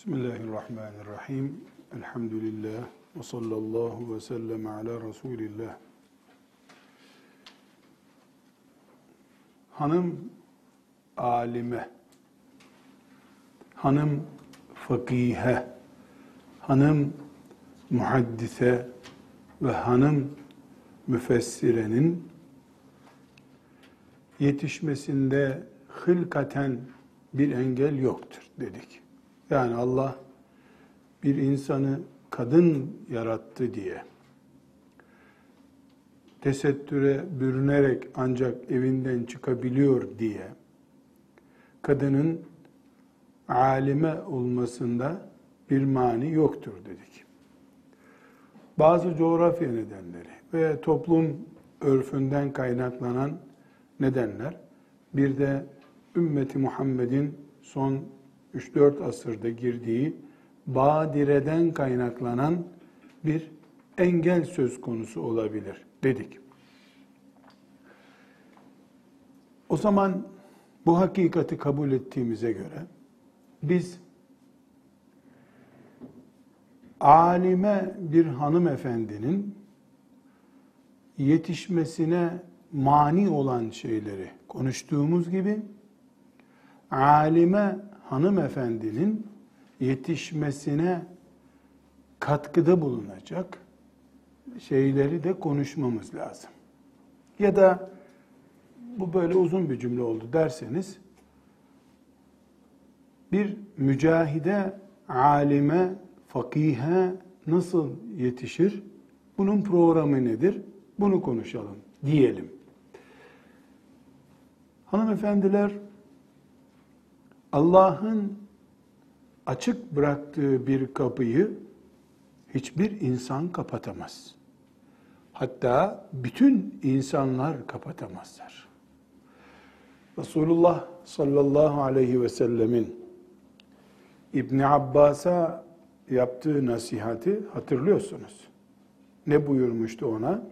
Bismillahirrahmanirrahim. Elhamdülillah. Ve sallallahu ve sellem ala Resulillah. Hanım alime, hanım fakihe, hanım muhaddise ve hanım müfessirenin yetişmesinde hılkaten bir engel yoktur dedik. Yani Allah bir insanı kadın yarattı diye tesettüre bürünerek ancak evinden çıkabiliyor diye kadının alime olmasında bir mani yoktur dedik. Bazı coğrafya nedenleri ve toplum örfünden kaynaklanan nedenler bir de ümmeti Muhammed'in son 3-4 asırda girdiği badireden kaynaklanan bir engel söz konusu olabilir dedik. O zaman bu hakikati kabul ettiğimize göre biz alime bir hanımefendinin yetişmesine mani olan şeyleri konuştuğumuz gibi alime hanımefendinin yetişmesine katkıda bulunacak şeyleri de konuşmamız lazım. Ya da bu böyle uzun bir cümle oldu derseniz bir mücahide, alime, fakihe nasıl yetişir? Bunun programı nedir? Bunu konuşalım diyelim. Hanımefendiler Allah'ın açık bıraktığı bir kapıyı hiçbir insan kapatamaz. Hatta bütün insanlar kapatamazlar. Resulullah sallallahu aleyhi ve sellemin İbn Abbas'a yaptığı nasihati hatırlıyorsunuz. Ne buyurmuştu ona?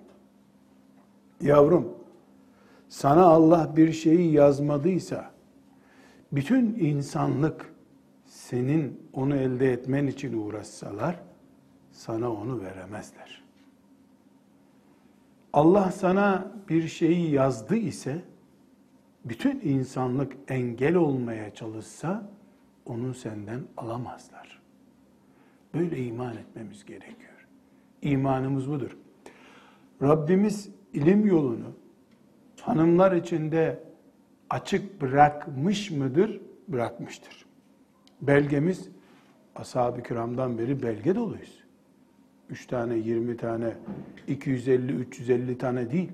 Yavrum, sana Allah bir şeyi yazmadıysa, bütün insanlık senin onu elde etmen için uğraşsalar, sana onu veremezler. Allah sana bir şeyi yazdı ise, bütün insanlık engel olmaya çalışsa, onu senden alamazlar. Böyle iman etmemiz gerekiyor. İmanımız budur. Rabbimiz ilim yolunu hanımlar içinde açık bırakmış mıdır? Bırakmıştır. Belgemiz ashab-ı kiramdan beri belge doluyuz. 3 tane, 20 tane, 250, 350 tane değil,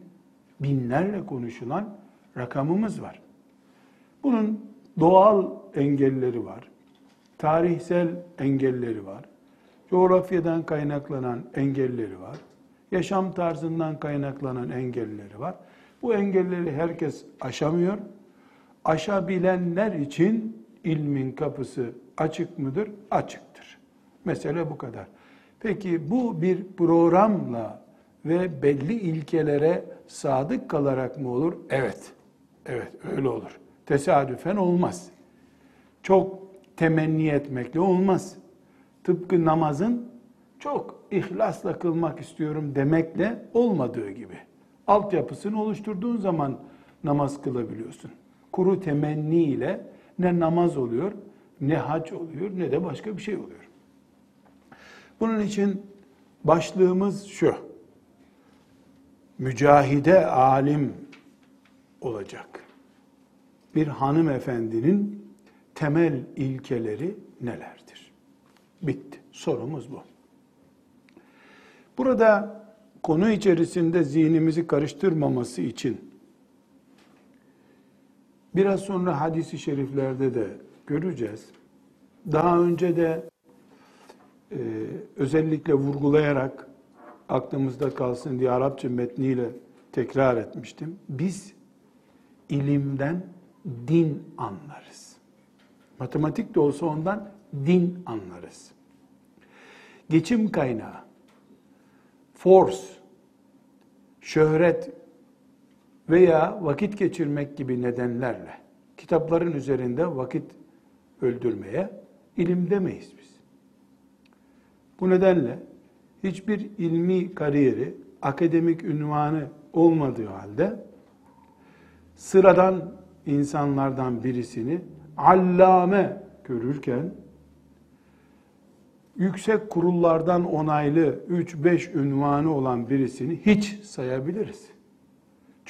binlerle konuşulan rakamımız var. Bunun doğal engelleri var, tarihsel engelleri var, coğrafyadan kaynaklanan engelleri var, yaşam tarzından kaynaklanan engelleri var. Bu engelleri herkes aşamıyor. Aşabilenler için ilmin kapısı açık mıdır? Açıktır. Mesele bu kadar. Peki bu bir programla ve belli ilkelere sadık kalarak mı olur? Evet. Evet öyle olur. Tesadüfen olmaz. Çok temenni etmekle olmaz. Tıpkı namazın çok ihlasla kılmak istiyorum demekle olmadığı gibi. Altyapısını oluşturduğun zaman namaz kılabiliyorsun. Kuru temenni ile ne namaz oluyor, ne hac oluyor, ne de başka bir şey oluyor. Bunun için başlığımız şu. Mücahide alim olacak. Bir hanımefendinin temel ilkeleri nelerdir? Bitti. Sorumuz bu. Burada konu içerisinde zihnimizi karıştırmaması için biraz sonra hadisi şeriflerde de göreceğiz. Daha önce de e, özellikle vurgulayarak aklımızda kalsın diye Arapça metniyle tekrar etmiştim. Biz ilimden din anlarız. Matematik de olsa ondan din anlarız. Geçim kaynağı, force, şöhret veya vakit geçirmek gibi nedenlerle kitapların üzerinde vakit öldürmeye ilim demeyiz biz. Bu nedenle hiçbir ilmi kariyeri, akademik ünvanı olmadığı halde sıradan insanlardan birisini allame görürken yüksek kurullardan onaylı 3-5 ünvanı olan birisini hiç sayabiliriz.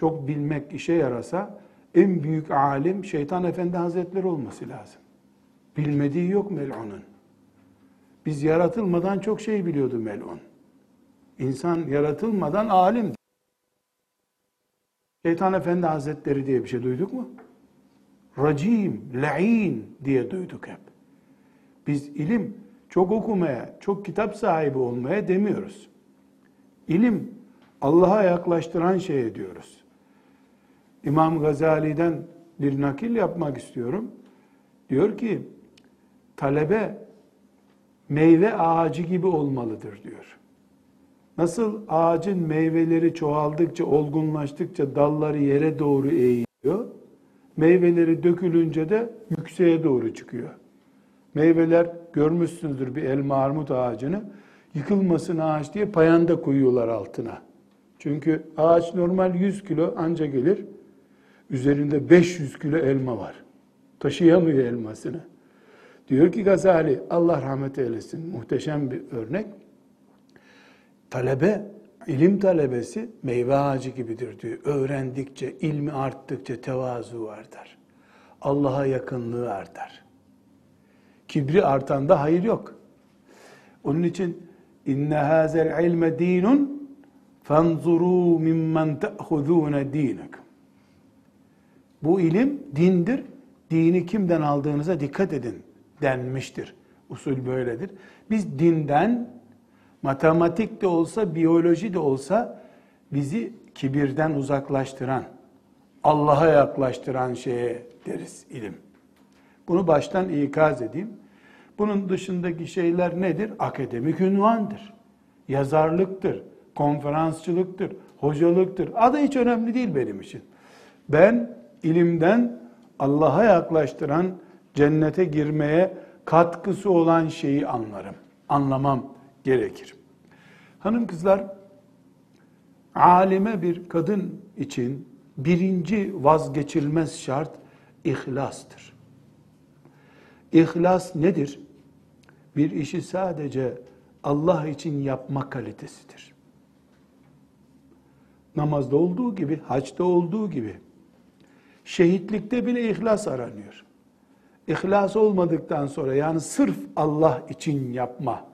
Çok bilmek işe yarasa en büyük alim Şeytan Efendi Hazretleri olması lazım. Bilmediği yok mel'unun. Biz yaratılmadan çok şey biliyordu mel'un. İnsan yaratılmadan alim. Şeytan Efendi Hazretleri diye bir şey duyduk mu? Racim, la'in diye duyduk hep. Biz ilim çok okumaya, çok kitap sahibi olmaya demiyoruz. İlim Allah'a yaklaştıran şey diyoruz. İmam Gazali'den bir nakil yapmak istiyorum. Diyor ki talebe meyve ağacı gibi olmalıdır diyor. Nasıl ağacın meyveleri çoğaldıkça, olgunlaştıkça dalları yere doğru eğiyor. Meyveleri dökülünce de yükseğe doğru çıkıyor. Meyveler görmüşsünüzdür bir elma armut ağacını. Yıkılmasın ağaç diye payanda koyuyorlar altına. Çünkü ağaç normal 100 kilo anca gelir. Üzerinde 500 kilo elma var. Taşıyamıyor elmasını. Diyor ki Gazali, Allah rahmet eylesin, muhteşem bir örnek. Talebe, ilim talebesi meyve ağacı gibidir diyor. Öğrendikçe, ilmi arttıkça tevazu artar. Allah'a yakınlığı artar. Kibri artanda hayır yok. Onun için inne hazel ilme dinun fanzuru mimmen te'hudûne dînekum. Bu ilim dindir. Dini kimden aldığınıza dikkat edin denmiştir. Usul böyledir. Biz dinden matematik de olsa, biyoloji de olsa bizi kibirden uzaklaştıran, Allah'a yaklaştıran şeye deriz ilim. Bunu baştan ikaz edeyim. Bunun dışındaki şeyler nedir? Akademik ünvandır. Yazarlıktır, konferansçılıktır, hocalıktır. Adı hiç önemli değil benim için. Ben ilimden Allah'a yaklaştıran, cennete girmeye katkısı olan şeyi anlarım. Anlamam gerekir. Hanım kızlar, alime bir kadın için birinci vazgeçilmez şart ihlastır. İhlas nedir? Bir işi sadece Allah için yapma kalitesidir. Namazda olduğu gibi, haçta olduğu gibi, şehitlikte bile ihlas aranıyor. İhlas olmadıktan sonra yani sırf Allah için yapma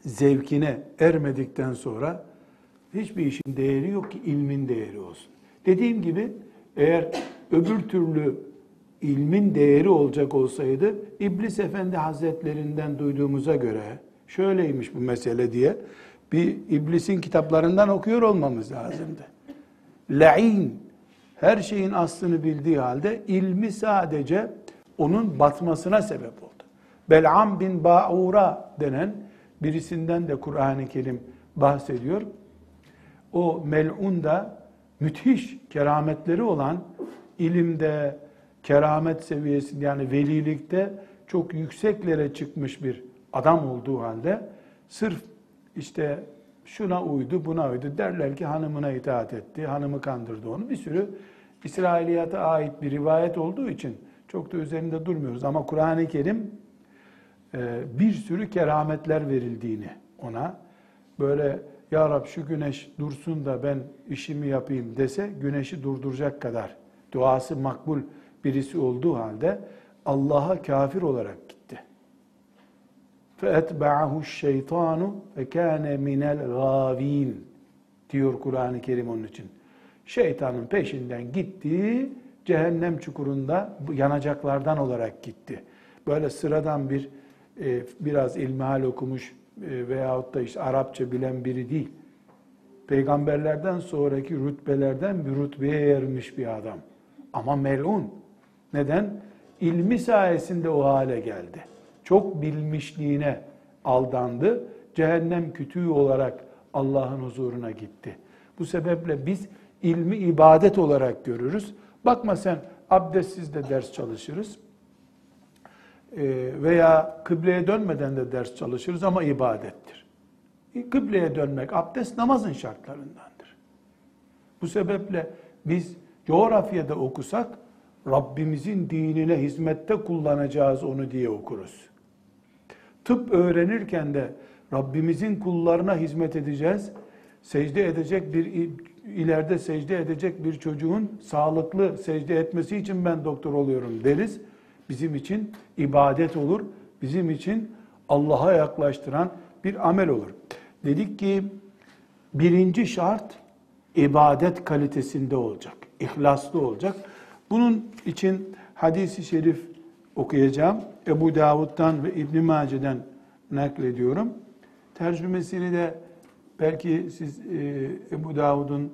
zevkine ermedikten sonra hiçbir işin değeri yok ki ilmin değeri olsun. Dediğim gibi eğer öbür türlü ilmin değeri olacak olsaydı İblis Efendi Hazretlerinden duyduğumuza göre şöyleymiş bu mesele diye bir iblisin kitaplarından okuyor olmamız lazımdı. La'in her şeyin aslını bildiği halde ilmi sadece onun batmasına sebep oldu. Bel'am bin Ba'ura denen birisinden de Kur'an-ı Kerim bahsediyor. O mel'un da müthiş kerametleri olan ilimde, keramet seviyesinde yani velilikte çok yükseklere çıkmış bir adam olduğu halde sırf işte şuna uydu, buna uydu derler ki hanımına itaat etti, hanımı kandırdı onu. Bir sürü İsrailiyata ait bir rivayet olduğu için çok da üzerinde durmuyoruz. Ama Kur'an-ı Kerim e, bir sürü kerametler verildiğini ona böyle Ya Rab şu güneş dursun da ben işimi yapayım dese güneşi durduracak kadar duası makbul birisi olduğu halde Allah'a kafir olarak. فَاَتْبَعَهُ الشَّيْطَانُ فَكَانَ مِنَ الْغَاو۪ينَ diyor Kur'an-ı Kerim onun için. Şeytanın peşinden gitti, cehennem çukurunda yanacaklardan olarak gitti. Böyle sıradan bir e, biraz ilmihal okumuş e, veyahut da işte Arapça bilen biri değil. Peygamberlerden sonraki rütbelerden bir rütbeye yermiş bir adam. Ama melun. Neden? İlmi sayesinde o hale geldi. Çok bilmişliğine aldandı. Cehennem kütüğü olarak Allah'ın huzuruna gitti. Bu sebeple biz ilmi ibadet olarak görürüz. Bakma sen abdestsiz de ders çalışırız. veya kıbleye dönmeden de ders çalışırız ama ibadettir. Kıbleye dönmek abdest namazın şartlarındandır. Bu sebeple biz coğrafyada okusak Rabbimizin dinine hizmette kullanacağız onu diye okuruz. Tıp öğrenirken de Rabbimizin kullarına hizmet edeceğiz. Secde edecek bir ileride secde edecek bir çocuğun sağlıklı secde etmesi için ben doktor oluyorum deriz. Bizim için ibadet olur. Bizim için Allah'a yaklaştıran bir amel olur. Dedik ki birinci şart ibadet kalitesinde olacak. ihlaslı olacak. Bunun için hadisi şerif okuyacağım. Ebu Davud'dan ve İbn Mace'den naklediyorum. Tercümesini de belki siz e, Ebu Davud'un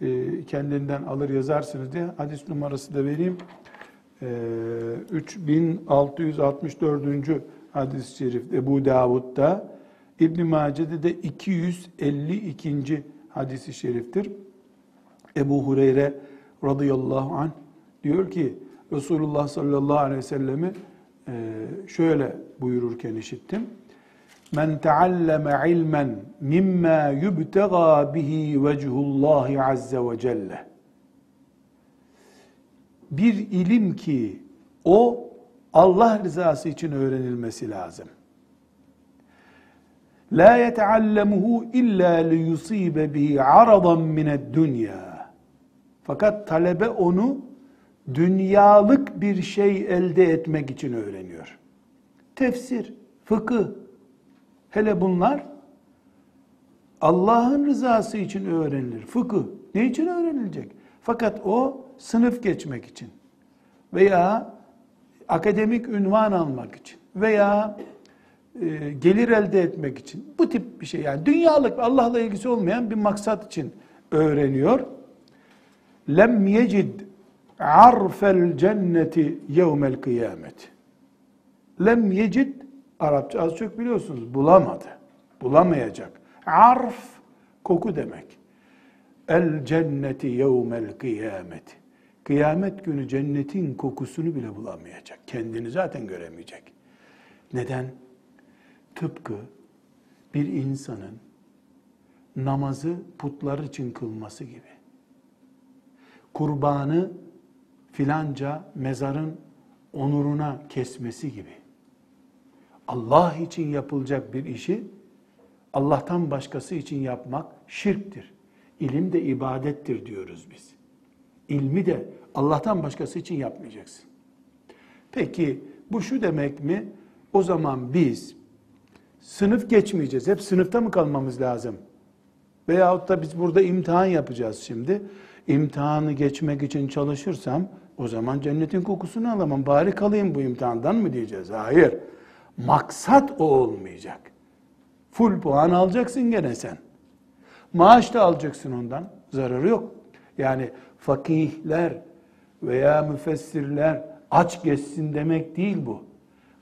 e, kendinden alır yazarsınız diye hadis numarası da vereyim. E, 3664. hadis-i şerif Ebu Davud'da İbn Mace'de de 252. hadisi şeriftir. Ebu Hureyre radıyallahu anh diyor ki Resulullah sallallahu aleyhi ve sellemi e, şöyle buyururken işittim. Men tealleme ilmen mimma yubtega bihi vechullahi azze ve celle. Bir ilim ki o Allah rızası için öğrenilmesi lazım. La yeteallemuhu illa liyusibe bihi aradan mined dünya. Fakat talebe onu dünyalık bir şey elde etmek için öğreniyor. Tefsir, fıkıh, hele bunlar Allah'ın rızası için öğrenilir. Fıkıh ne için öğrenilecek? Fakat o sınıf geçmek için veya akademik ünvan almak için veya e, gelir elde etmek için bu tip bir şey yani dünyalık Allah'la ilgisi olmayan bir maksat için öğreniyor. Lem yecid arfel cenneti yevmel kıyamet. Lem yecid Arapça az çok biliyorsunuz bulamadı. Bulamayacak. Arf koku demek. El cenneti yevmel kıyamet. Kıyamet günü cennetin kokusunu bile bulamayacak. Kendini zaten göremeyecek. Neden? Tıpkı bir insanın namazı putlar için kılması gibi. Kurbanı filanca mezarın onuruna kesmesi gibi. Allah için yapılacak bir işi Allah'tan başkası için yapmak şirktir. İlim de ibadettir diyoruz biz. İlmi de Allah'tan başkası için yapmayacaksın. Peki bu şu demek mi? O zaman biz sınıf geçmeyeceğiz. Hep sınıfta mı kalmamız lazım? Veyahut da biz burada imtihan yapacağız şimdi. İmtihanı geçmek için çalışırsam o zaman cennetin kokusunu alamam. Bari kalayım bu imtihandan mı diyeceğiz? Hayır. Maksat o olmayacak. Full puan alacaksın gene sen. Maaş da alacaksın ondan. Zararı yok. Yani fakihler veya müfessirler aç geçsin demek değil bu.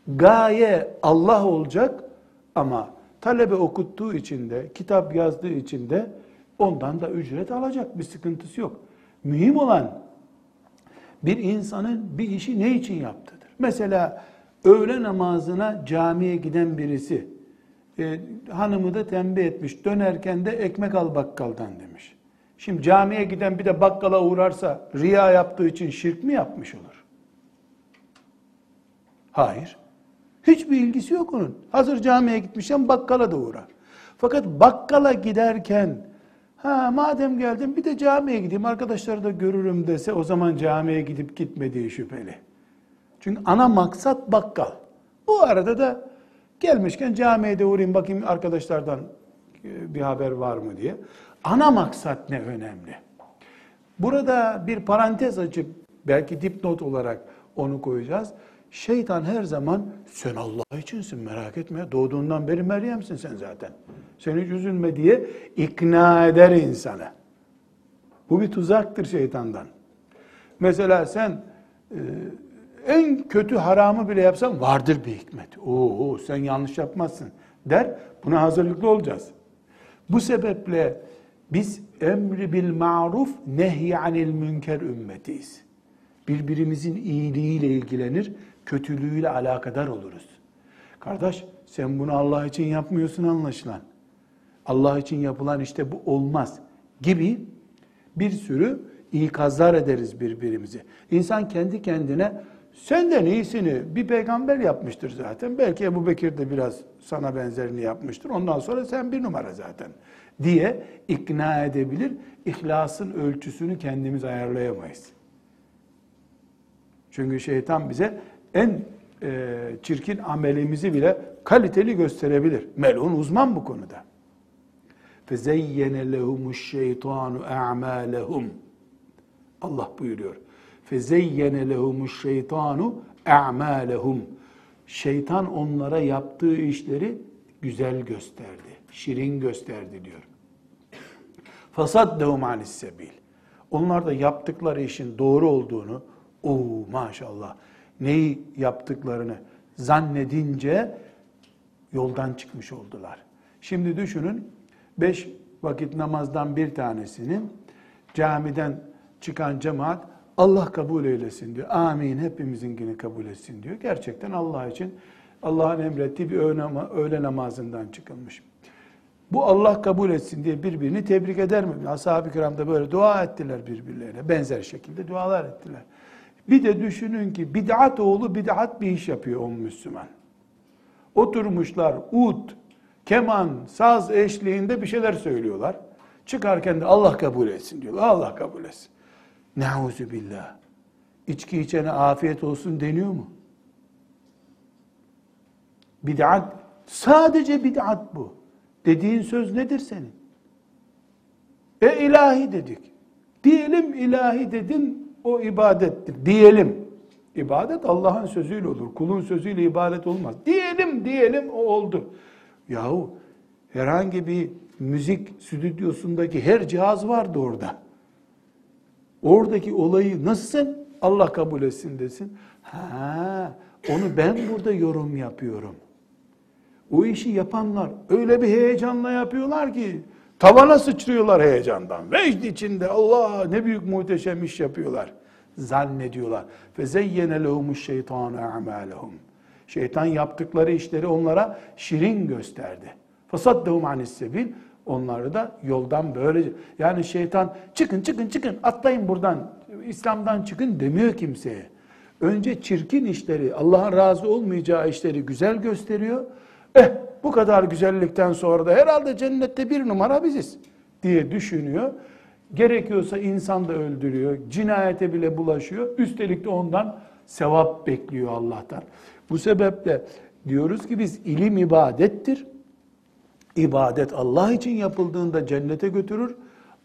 Gaye Allah olacak ama talebe okuttuğu için de, kitap yazdığı için de ondan da ücret alacak. Bir sıkıntısı yok. Mühim olan bir insanın bir işi ne için yaptığıdır. Mesela öğle namazına camiye giden birisi e, hanımı da tembih etmiş. Dönerken de ekmek al bakkaldan demiş. Şimdi camiye giden bir de bakkala uğrarsa riya yaptığı için şirk mi yapmış olur? Hayır. Hiçbir ilgisi yok onun. Hazır camiye gitmişken bakkala da uğrar. Fakat bakkala giderken ha madem geldim bir de camiye gideyim arkadaşları da görürüm dese o zaman camiye gidip gitmediği şüpheli. Çünkü ana maksat bakkal. Bu arada da gelmişken camiye de uğrayayım bakayım arkadaşlardan e, bir haber var mı diye. Ana maksat ne önemli? Burada bir parantez açıp belki dipnot olarak onu koyacağız. Şeytan her zaman sen Allah içinsin merak etme. Doğduğundan beri Meryem'sin sen zaten. Sen hiç üzülme diye ikna eder insanı. Bu bir tuzaktır şeytandan. Mesela sen e, en kötü haramı bile yapsan vardır bir hikmet. Oo sen yanlış yapmazsın der. Buna hazırlıklı olacağız. Bu sebeple biz emri bil maruf nehy anil münker ümmetiyiz. Birbirimizin iyiliğiyle ilgilenir, kötülüğüyle alakadar oluruz. Kardeş sen bunu Allah için yapmıyorsun anlaşılan. Allah için yapılan işte bu olmaz gibi bir sürü ikazlar ederiz birbirimizi. İnsan kendi kendine senden iyisini bir peygamber yapmıştır zaten. Belki Ebu Bekir de biraz sana benzerini yapmıştır. Ondan sonra sen bir numara zaten diye ikna edebilir. İhlasın ölçüsünü kendimiz ayarlayamayız. Çünkü şeytan bize en e, çirkin amelimizi bile kaliteli gösterebilir. Melun uzman bu konuda. فَزَيَّنَ لَهُمُ الشَّيْطَانُ اَعْمَالَهُمْ Allah buyuruyor. فَزَيَّنَ لَهُمُ الشَّيْطَانُ اَعْمَالَهُمْ Şeytan onlara yaptığı işleri güzel gösterdi, şirin gösterdi diyor. فَصَدَّهُمْ عَنِ السَّبِيلِ Onlar da yaptıkları işin doğru olduğunu, o maşallah neyi yaptıklarını zannedince yoldan çıkmış oldular. Şimdi düşünün beş vakit namazdan bir tanesinin camiden çıkan cemaat Allah kabul eylesin diyor. Amin hepimizinkini kabul etsin diyor. Gerçekten Allah için Allah'ın emrettiği bir öğle namazından çıkılmış. Bu Allah kabul etsin diye birbirini tebrik eder mi? Ashab-ı kiram da böyle dua ettiler birbirlerine. Benzer şekilde dualar ettiler. Bir de düşünün ki bid'at oğlu bid'at bir iş yapıyor o Müslüman. Oturmuşlar ud, keman, saz eşliğinde bir şeyler söylüyorlar. Çıkarken de Allah kabul etsin diyorlar. Allah kabul etsin. Neuzu billah. İçki içene afiyet olsun deniyor mu? Bid'at, sadece bid'at bu. Dediğin söz nedir senin? E ilahi dedik. Diyelim ilahi dedin, o ibadettir. Diyelim. İbadet Allah'ın sözüyle olur. Kulun sözüyle ibadet olmaz. Diyelim, diyelim o oldu. Yahu herhangi bir müzik stüdyosundaki her cihaz vardı orada. Oradaki olayı nasıl sen Allah kabul etsin desin. Ha, onu ben burada yorum yapıyorum. O işi yapanlar öyle bir heyecanla yapıyorlar ki tavana sıçrıyorlar heyecandan. Vecd içinde Allah ne büyük muhteşem iş yapıyorlar. Zannediyorlar. Ve zeyyene lehumuş şeytanu. Şeytan yaptıkları işleri onlara şirin gösterdi. Fasaddehum anis sebil. Onları da yoldan böyle yani şeytan çıkın çıkın çıkın atlayın buradan İslam'dan çıkın demiyor kimseye. Önce çirkin işleri Allah'ın razı olmayacağı işleri güzel gösteriyor. Eh bu kadar güzellikten sonra da herhalde cennette bir numara biziz diye düşünüyor. Gerekiyorsa insan da öldürüyor, cinayete bile bulaşıyor. Üstelik de ondan sevap bekliyor Allah'tan. Bu sebeple diyoruz ki biz ilim ibadettir. İbadet Allah için yapıldığında cennete götürür.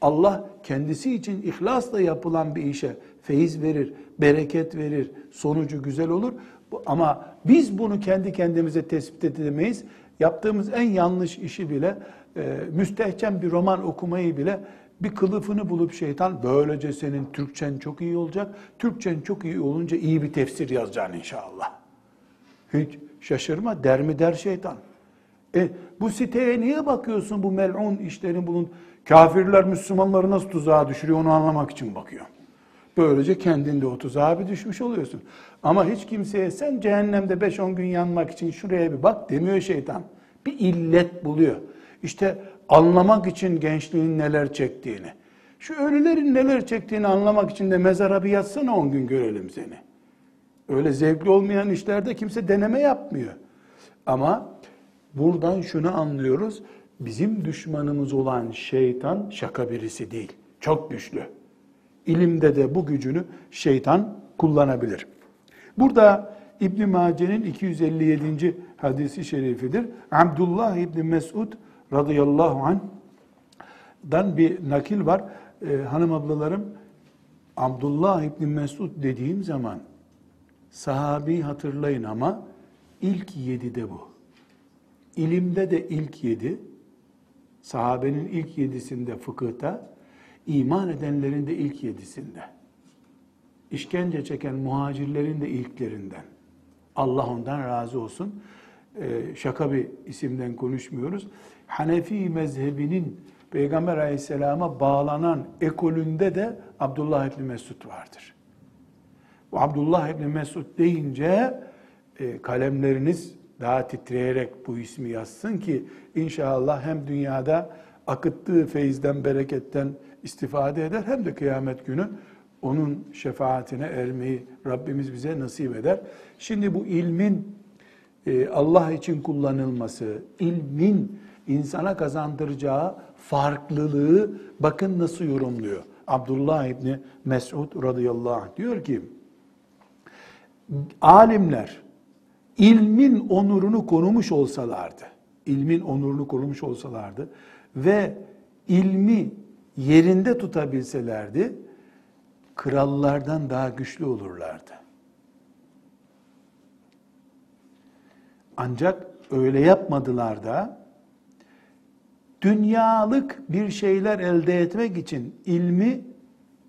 Allah kendisi için ihlasla yapılan bir işe feyiz verir, bereket verir, sonucu güzel olur. Ama biz bunu kendi kendimize tespit edemeyiz. Yaptığımız en yanlış işi bile, e, müstehcen bir roman okumayı bile bir kılıfını bulup şeytan böylece senin Türkçen çok iyi olacak. Türkçen çok iyi olunca iyi bir tefsir yazacaksın inşallah. Hiç şaşırma der mi der şeytan. E, bu siteye niye bakıyorsun bu mel'un işlerin bulun? Kafirler Müslümanları nasıl tuzağa düşürüyor onu anlamak için bakıyor. Böylece kendinde o tuzağa bir düşmüş oluyorsun. Ama hiç kimseye sen cehennemde 5-10 gün yanmak için şuraya bir bak demiyor şeytan. Bir illet buluyor. İşte anlamak için gençliğin neler çektiğini. Şu ölülerin neler çektiğini anlamak için de mezara bir yatsana 10 gün görelim seni. Öyle zevkli olmayan işlerde kimse deneme yapmıyor. Ama buradan şunu anlıyoruz. Bizim düşmanımız olan şeytan şaka birisi değil. Çok güçlü. İlimde de bu gücünü şeytan kullanabilir. Burada İbn Mace'nin 257. hadisi şerifidir. Abdullah İbn Mesud radıyallahu anh'dan bir nakil var. Ee, hanım ablalarım Abdullah İbn Mesud dediğim zaman sahabi hatırlayın ama ilk yedi de bu. İlimde de ilk yedi, sahabenin ilk yedisinde fıkıhta, iman edenlerin de ilk yedisinde. İşkence çeken muhacirlerin de ilklerinden. Allah ondan razı olsun. Ee, şaka bir isimden konuşmuyoruz. Hanefi mezhebinin Peygamber aleyhisselama bağlanan ekolünde de Abdullah İbni Mesud vardır. Bu Abdullah İbni Mesud deyince e, kalemleriniz daha titreyerek bu ismi yazsın ki inşallah hem dünyada akıttığı feyizden, bereketten istifade eder hem de kıyamet günü onun şefaatine ermeyi Rabbimiz bize nasip eder. Şimdi bu ilmin e, Allah için kullanılması, ilmin insana kazandıracağı farklılığı bakın nasıl yorumluyor. Abdullah İbni Mesud radıyallahu anh diyor ki, alimler ilmin onurunu korumuş olsalardı, ilmin onurunu korumuş olsalardı ve ilmi yerinde tutabilselerdi, krallardan daha güçlü olurlardı. Ancak öyle yapmadılar da dünyalık bir şeyler elde etmek için ilmi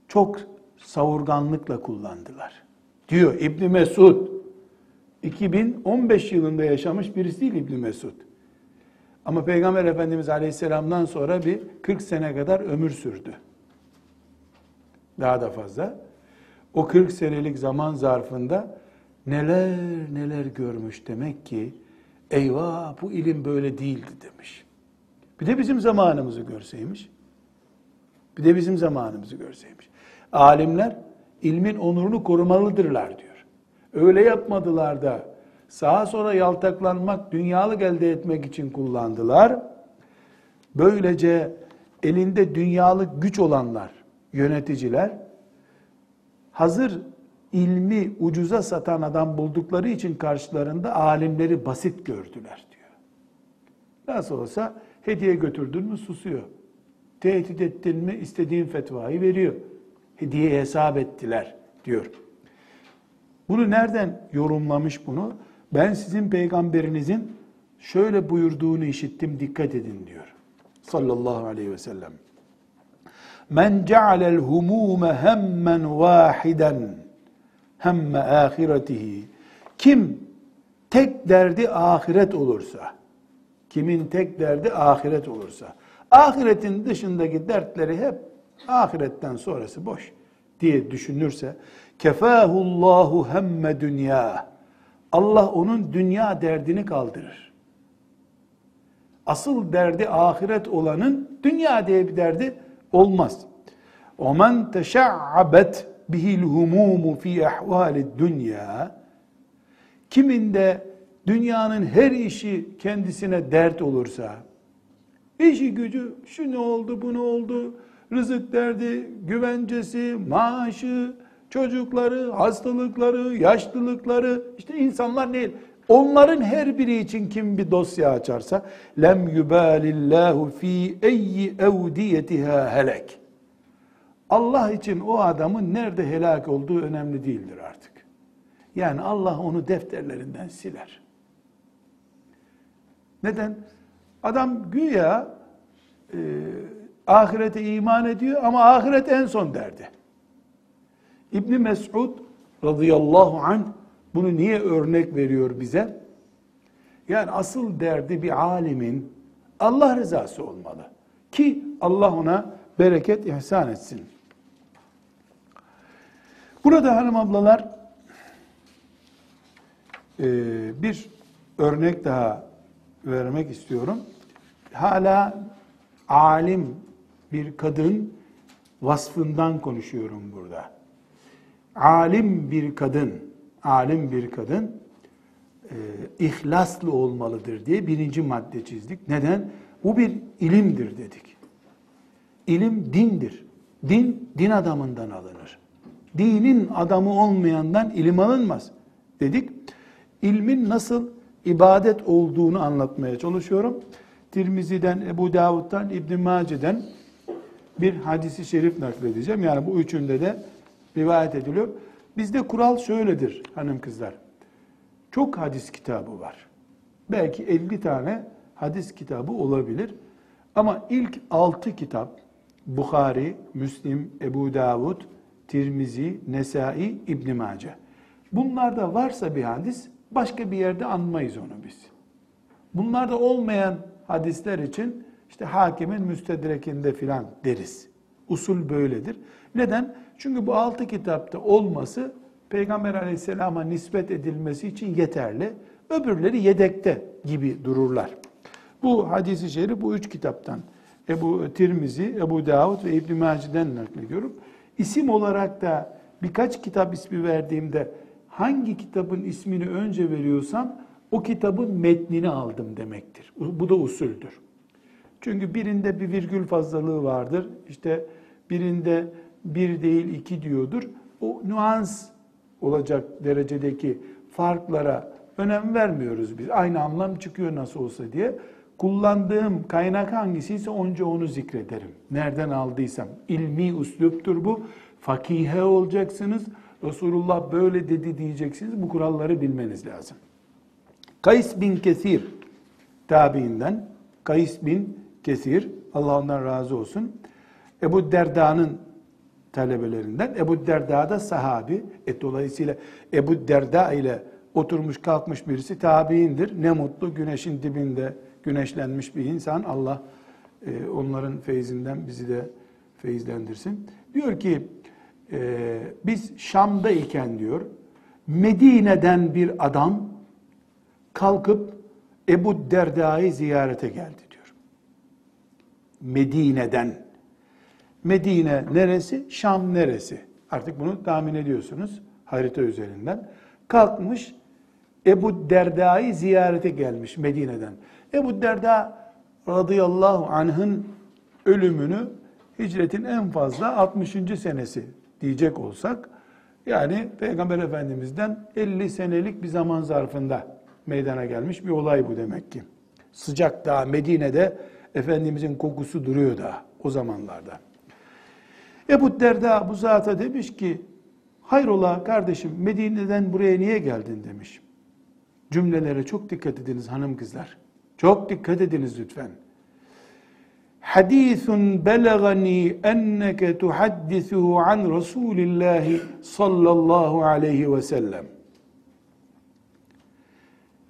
çok savurganlıkla kullandılar. Diyor İbni Mesud. 2015 yılında yaşamış birisi değil İbni Mesud. Ama Peygamber Efendimiz Aleyhisselam'dan sonra bir 40 sene kadar ömür sürdü. Daha da fazla. O 40 senelik zaman zarfında neler neler görmüş demek ki eyvah bu ilim böyle değildi demiş. Bir de bizim zamanımızı görseymiş. Bir de bizim zamanımızı görseymiş. Alimler ilmin onurunu korumalıdırlar diyor. Öyle yapmadılar da sağa sonra yaltaklanmak, dünyalık elde etmek için kullandılar. Böylece elinde dünyalık güç olanlar, yöneticiler hazır ilmi ucuza satan adam buldukları için karşılarında alimleri basit gördüler diyor. Nasıl olsa hediye götürdün mü susuyor. Tehdit ettin mi istediğin fetvayı veriyor. Hediye hesap ettiler diyor. Bunu nereden yorumlamış bunu? Ben sizin peygamberinizin şöyle buyurduğunu işittim dikkat edin diyor. Sallallahu aleyhi ve sellem. Men cealel humume hemmen vahiden hemme ahiretihi. Kim tek derdi ahiret olursa, kimin tek derdi ahiret olursa, ahiretin dışındaki dertleri hep ahiretten sonrası boş diye düşünürse, kefahullahu hemme dünya. Allah onun dünya derdini kaldırır. Asıl derdi ahiret olanın dünya diye bir derdi olmaz. وَمَنْ تَشَعَّبَتْ bihil humumu fi ahvali dünya kiminde dünyanın her işi kendisine dert olursa işi gücü şu ne oldu bu ne oldu rızık derdi güvencesi maaşı çocukları hastalıkları yaşlılıkları işte insanlar ne onların her biri için kim bir dosya açarsa lem yubalillahu fi eyyi evdiyetiha helek Allah için o adamın nerede helak olduğu önemli değildir artık. Yani Allah onu defterlerinden siler. Neden? Adam güya e, ahirete iman ediyor ama ahiret en son derdi. İbni Mesud radıyallahu anh bunu niye örnek veriyor bize? Yani asıl derdi bir alimin Allah rızası olmalı. Ki Allah ona bereket ihsan etsin. Burada hanım ablalar e, bir örnek daha vermek istiyorum. Hala alim bir kadın vasfından konuşuyorum burada. Alim bir kadın, alim bir kadın e, ihlaslı olmalıdır diye birinci madde çizdik. Neden? Bu bir ilimdir dedik. İlim dindir. Din, din adamından alınır dinin adamı olmayandan ilim alınmaz dedik. İlmin nasıl ibadet olduğunu anlatmaya çalışıyorum. Tirmizi'den, Ebu Davud'dan, İbn Mace'den bir hadisi şerif nakledeceğim. Yani bu üçünde de rivayet ediliyor. Bizde kural şöyledir hanım kızlar. Çok hadis kitabı var. Belki 50 tane hadis kitabı olabilir. Ama ilk 6 kitap Bukhari, Müslim, Ebu Davud, Tirmizi, Nesai, İbn Mace. Bunlarda varsa bir hadis başka bir yerde anmayız onu biz. Bunlarda olmayan hadisler için işte hakimin müstedrekinde filan deriz. Usul böyledir. Neden? Çünkü bu altı kitapta olması Peygamber aleyhisselama nispet edilmesi için yeterli. Öbürleri yedekte gibi dururlar. Bu hadisi şerif bu üç kitaptan Ebu Tirmizi, Ebu Davud ve İbn Mace'den naklediyorum. İsim olarak da birkaç kitap ismi verdiğimde hangi kitabın ismini önce veriyorsam o kitabın metnini aldım demektir. Bu da usuldür. Çünkü birinde bir virgül fazlalığı vardır. İşte birinde bir değil iki diyordur. O nüans olacak derecedeki farklara önem vermiyoruz biz. Aynı anlam çıkıyor nasıl olsa diye. Kullandığım kaynak hangisiyse onca onu zikrederim. Nereden aldıysam. ilmi usluptur bu. Fakihe olacaksınız. Resulullah böyle dedi diyeceksiniz. Bu kuralları bilmeniz lazım. Kays bin Kesir tabiinden Kays bin Kesir Allah ondan razı olsun. Ebu Derda'nın talebelerinden. Ebu Derda da sahabi. E, dolayısıyla Ebu Derda ile oturmuş kalkmış birisi tabiindir. Ne mutlu güneşin dibinde güneşlenmiş bir insan. Allah e, onların feyzinden bizi de feyizlendirsin. Diyor ki e, biz Şam'da iken diyor Medine'den bir adam kalkıp Ebu Derda'yı ziyarete geldi diyor. Medine'den. Medine neresi? Şam neresi? Artık bunu tahmin ediyorsunuz harita üzerinden. Kalkmış Ebu Derda'yı ziyarete gelmiş Medine'den. Ebu Derda radıyallahu anh'ın ölümünü hicretin en fazla 60. senesi diyecek olsak yani Peygamber Efendimiz'den 50 senelik bir zaman zarfında meydana gelmiş bir olay bu demek ki. Sıcak daha Medine'de Efendimizin kokusu duruyor da o zamanlarda. Ebu Derda bu zata demiş ki hayrola kardeşim Medine'den buraya niye geldin demiş. Cümlelere çok dikkat ediniz hanım kızlar. Çok dikkat ediniz lütfen. Hadisun belagani enneke tuhaddisuhu an Resulillah sallallahu aleyhi ve sellem.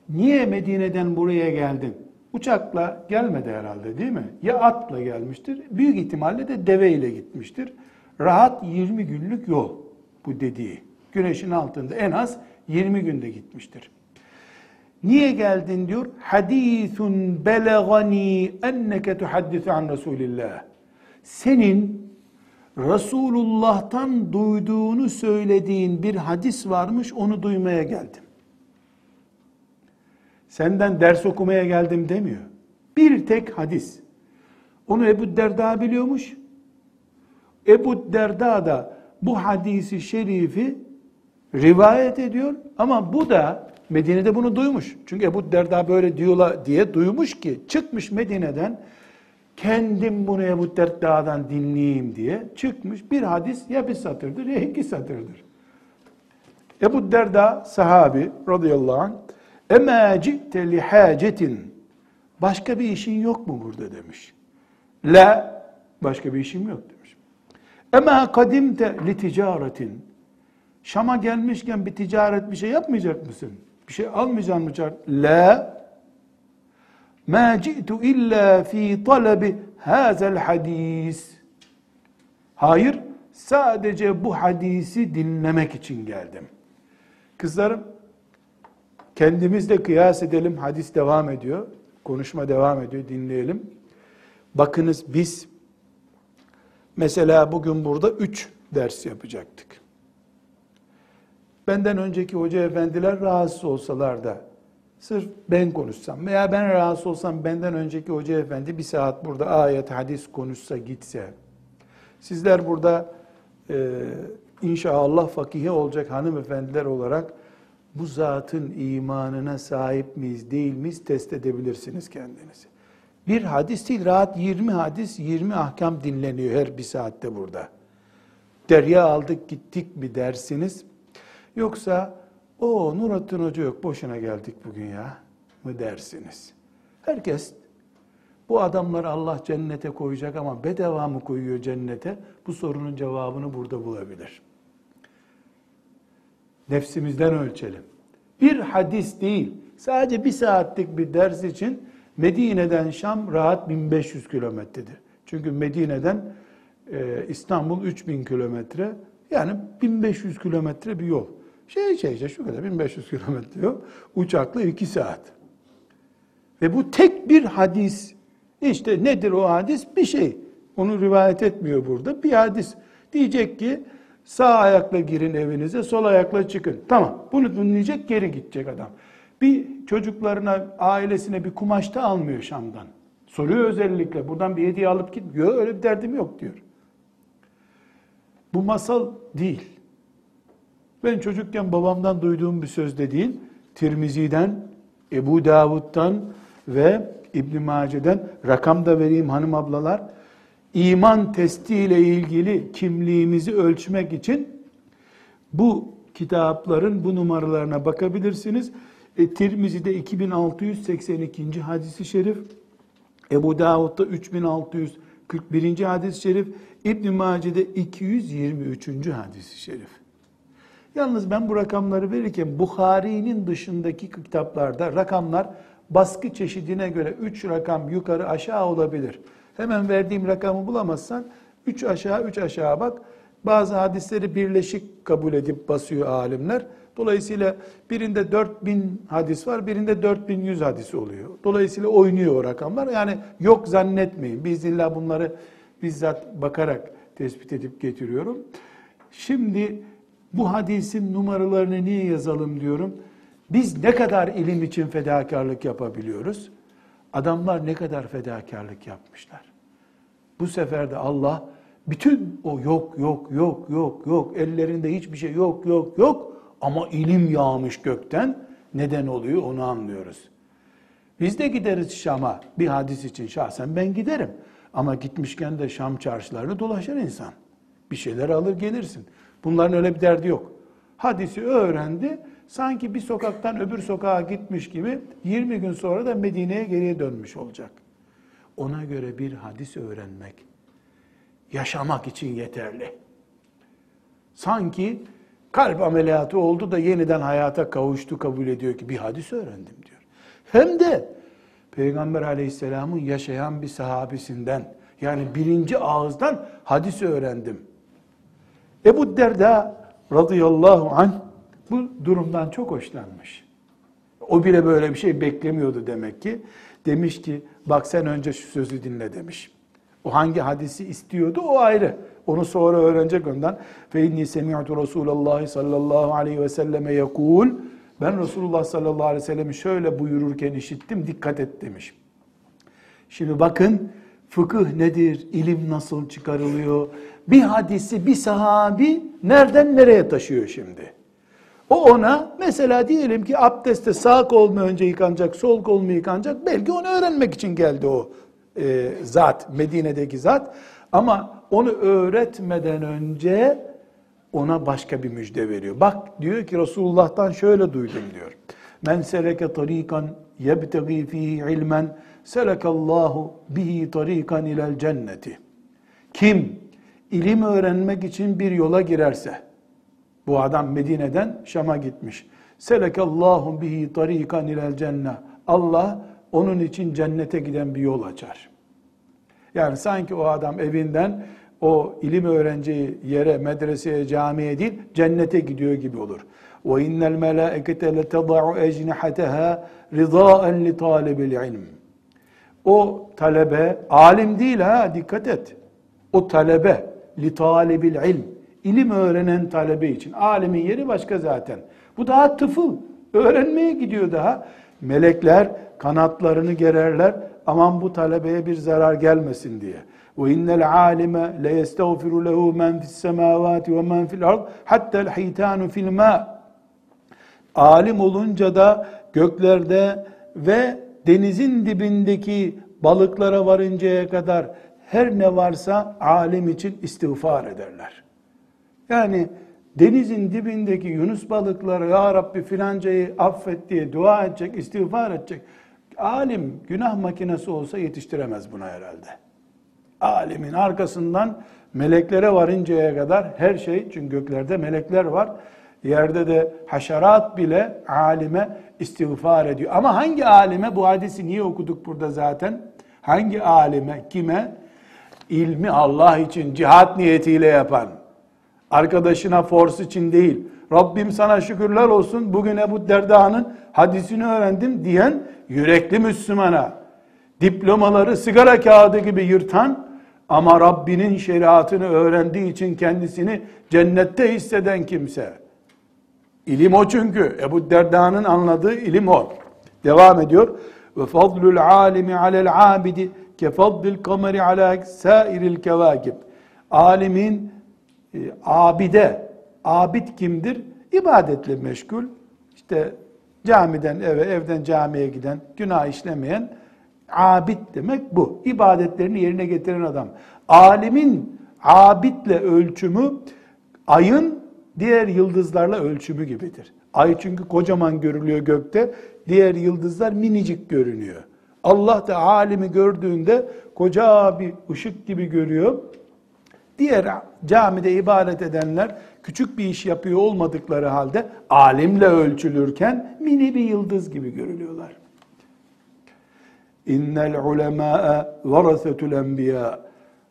Niye Medine'den buraya geldin? Uçakla gelmedi herhalde değil mi? Ya atla gelmiştir, büyük ihtimalle de deve ile gitmiştir. Rahat 20 günlük yol bu dediği. Güneşin altında en az 20 günde gitmiştir. Niye geldin diyor? Hadisun belagani enneke tuhaddisu an Resulillah. Senin Resulullah'tan duyduğunu söylediğin bir hadis varmış, onu duymaya geldim. Senden ders okumaya geldim demiyor. Bir tek hadis. Onu Ebu Derda biliyormuş. Ebu Derda da bu hadisi şerifi rivayet ediyor ama bu da Medine'de bunu duymuş. Çünkü Ebu Derda böyle diyorlar diye duymuş ki çıkmış Medine'den kendim bunu Ebu Derda'dan dinleyeyim diye çıkmış bir hadis ya bir satırdır ya iki satırdır. Ebu Derda sahabi radıyallahu anh Ema ci'te li hacetin başka bir işin yok mu burada demiş. La başka bir işim yok demiş. Ema kadimte li ticaretin Şam'a gelmişken bir ticaret bir şey yapmayacak mısın? Bir şey almayacak mı? La ma ci'tu illa fi talebi hazel hadis. Hayır, sadece bu hadisi dinlemek için geldim. Kızlarım, kendimiz de kıyas edelim, hadis devam ediyor. Konuşma devam ediyor, dinleyelim. Bakınız biz, mesela bugün burada üç ders yapacaktık benden önceki hoca efendiler rahatsız olsalar da sırf ben konuşsam veya ben rahatsız olsam benden önceki hoca efendi bir saat burada ayet hadis konuşsa gitse sizler burada e, inşallah fakihe olacak hanımefendiler olarak bu zatın imanına sahip miyiz değil miyiz test edebilirsiniz kendinizi. Bir hadis değil rahat 20 hadis 20 ahkam dinleniyor her bir saatte burada. Derya aldık gittik mi dersiniz Yoksa o Nurattin Hoca yok boşuna geldik bugün ya mı dersiniz? Herkes bu adamları Allah cennete koyacak ama bedava mı koyuyor cennete? Bu sorunun cevabını burada bulabilir. Nefsimizden ölçelim. Bir hadis değil, sadece bir saatlik bir ders için Medine'den Şam rahat 1500 kilometredir. Çünkü Medine'den e, İstanbul 3000 kilometre, yani 1500 kilometre bir yol. Şey şey işte şu kadar 1500 kilometre yok. Uçakla 2 saat. Ve bu tek bir hadis. İşte nedir o hadis? Bir şey. Onu rivayet etmiyor burada. Bir hadis. Diyecek ki sağ ayakla girin evinize, sol ayakla çıkın. Tamam. Bunu dinleyecek, geri gidecek adam. Bir çocuklarına, ailesine bir kumaş da almıyor Şam'dan. Soruyor özellikle. Buradan bir hediye alıp gitmiyor. Öyle bir derdim yok diyor. Bu masal değil. Ben çocukken babamdan duyduğum bir söz de değil. Tirmizi'den, Ebu Davud'dan ve İbn Mace'den rakam da vereyim hanım ablalar. İman testiyle ilgili kimliğimizi ölçmek için bu kitapların bu numaralarına bakabilirsiniz. E, Tirmizi'de 2682. hadisi şerif, Ebu Davud'da 3641. hadis-i şerif, İbn Mace'de 223. hadis-i şerif. Yalnız ben bu rakamları verirken Bukhari'nin dışındaki kitaplarda rakamlar baskı çeşidine göre 3 rakam yukarı aşağı olabilir. Hemen verdiğim rakamı bulamazsan 3 aşağı 3 aşağı bak. Bazı hadisleri birleşik kabul edip basıyor alimler. Dolayısıyla birinde 4000 hadis var, birinde 4100 hadis oluyor. Dolayısıyla oynuyor o rakamlar. Yani yok zannetmeyin. Biz illa bunları bizzat bakarak tespit edip getiriyorum. Şimdi bu hadisin numaralarını niye yazalım diyorum. Biz ne kadar ilim için fedakarlık yapabiliyoruz? Adamlar ne kadar fedakarlık yapmışlar. Bu sefer de Allah bütün o yok yok yok yok yok ellerinde hiçbir şey yok yok yok ama ilim yağmış gökten neden oluyor onu anlıyoruz. Biz de gideriz Şam'a bir hadis için şahsen ben giderim. Ama gitmişken de Şam çarşılarını dolaşır insan. Bir şeyler alır gelirsin. Bunların öyle bir derdi yok. Hadisi öğrendi. Sanki bir sokaktan öbür sokağa gitmiş gibi 20 gün sonra da Medine'ye geriye dönmüş olacak. Ona göre bir hadis öğrenmek yaşamak için yeterli. Sanki kalp ameliyatı oldu da yeniden hayata kavuştu kabul ediyor ki bir hadis öğrendim diyor. Hem de Peygamber aleyhisselamın yaşayan bir sahabesinden yani birinci ağızdan hadis öğrendim. Ebu Derda radıyallahu anh bu durumdan çok hoşlanmış. O bile böyle bir şey beklemiyordu demek ki. Demiş ki bak sen önce şu sözü dinle demiş. O hangi hadisi istiyordu o ayrı. Onu sonra öğrenecek ondan. Fe inni semi'tu Resulullah sallallahu aleyhi ve selleme yekul. Ben Resulullah sallallahu aleyhi ve sellemi şöyle buyururken işittim dikkat et demiş. Şimdi bakın fıkıh nedir? İlim nasıl çıkarılıyor? Bir hadisi bir sahabi nereden nereye taşıyor şimdi? O ona mesela diyelim ki abdestte sağ kol mu önce yıkanacak, sol kol mu yıkanacak? Belki onu öğrenmek için geldi o e, zat, Medine'deki zat. Ama onu öğretmeden önce ona başka bir müjde veriyor. Bak diyor ki Resulullah'tan şöyle duydum diyor. Men seleke tarikan yebtegi fihi ilmen selekallahu bihi tarikan ilel cenneti. Kim ilim öğrenmek için bir yola girerse, bu adam Medine'den Şam'a gitmiş. Selekallahu bihi tarikan ilel cennet. Allah onun için cennete giden bir yol açar. Yani sanki o adam evinden o ilim öğreneceği yere, medreseye, camiye değil, cennete gidiyor gibi olur. Melaikete letada'u ecnihataha ridaen li talibil ilm. O talebe alim değil ha dikkat et. O talebe talibil ilm. İlim öğrenen talebe için. Alimin yeri başka zaten. Bu daha tıfıl. Öğrenmeye gidiyor daha. Melekler kanatlarını gererler. Aman bu talebeye bir zarar gelmesin diye. Ve innel alime le yestağfiru lehu men fis semavati ve men fil ard hatta'l hitanu fil ma. Alim olunca da göklerde ve denizin dibindeki balıklara varıncaya kadar her ne varsa alim için istiğfar ederler. Yani denizin dibindeki Yunus balıkları ya Rabbi filancayı affet diye dua edecek, istiğfar edecek. Alim günah makinesi olsa yetiştiremez buna herhalde. Alimin arkasından meleklere varıncaya kadar her şey, çünkü göklerde melekler var. Yerde de haşerat bile alime istiğfar ediyor. Ama hangi alime bu hadisi niye okuduk burada zaten? Hangi alime, kime? İlmi Allah için cihat niyetiyle yapan, arkadaşına force için değil, Rabbim sana şükürler olsun bugün Ebu Derda'nın hadisini öğrendim diyen yürekli Müslümana diplomaları sigara kağıdı gibi yırtan ama Rabbinin şeriatını öğrendiği için kendisini cennette hisseden kimse. İlim o çünkü. Ebu Derda'nın anladığı ilim o. Devam ediyor. Ve fadlul alimi alel abidi ke fadlil kameri ala sairil kevakib. Alimin e, abide, abid kimdir? İbadetle meşgul. İşte camiden eve, evden camiye giden, günah işlemeyen abid demek bu. İbadetlerini yerine getiren adam. Alimin abidle ölçümü ayın diğer yıldızlarla ölçümü gibidir. Ay çünkü kocaman görülüyor gökte, diğer yıldızlar minicik görünüyor. Allah da alimi gördüğünde koca bir ışık gibi görüyor. Diğer camide ibadet edenler küçük bir iş yapıyor olmadıkları halde alimle ölçülürken mini bir yıldız gibi görülüyorlar. İnnel ulemâe varasetul enbiya.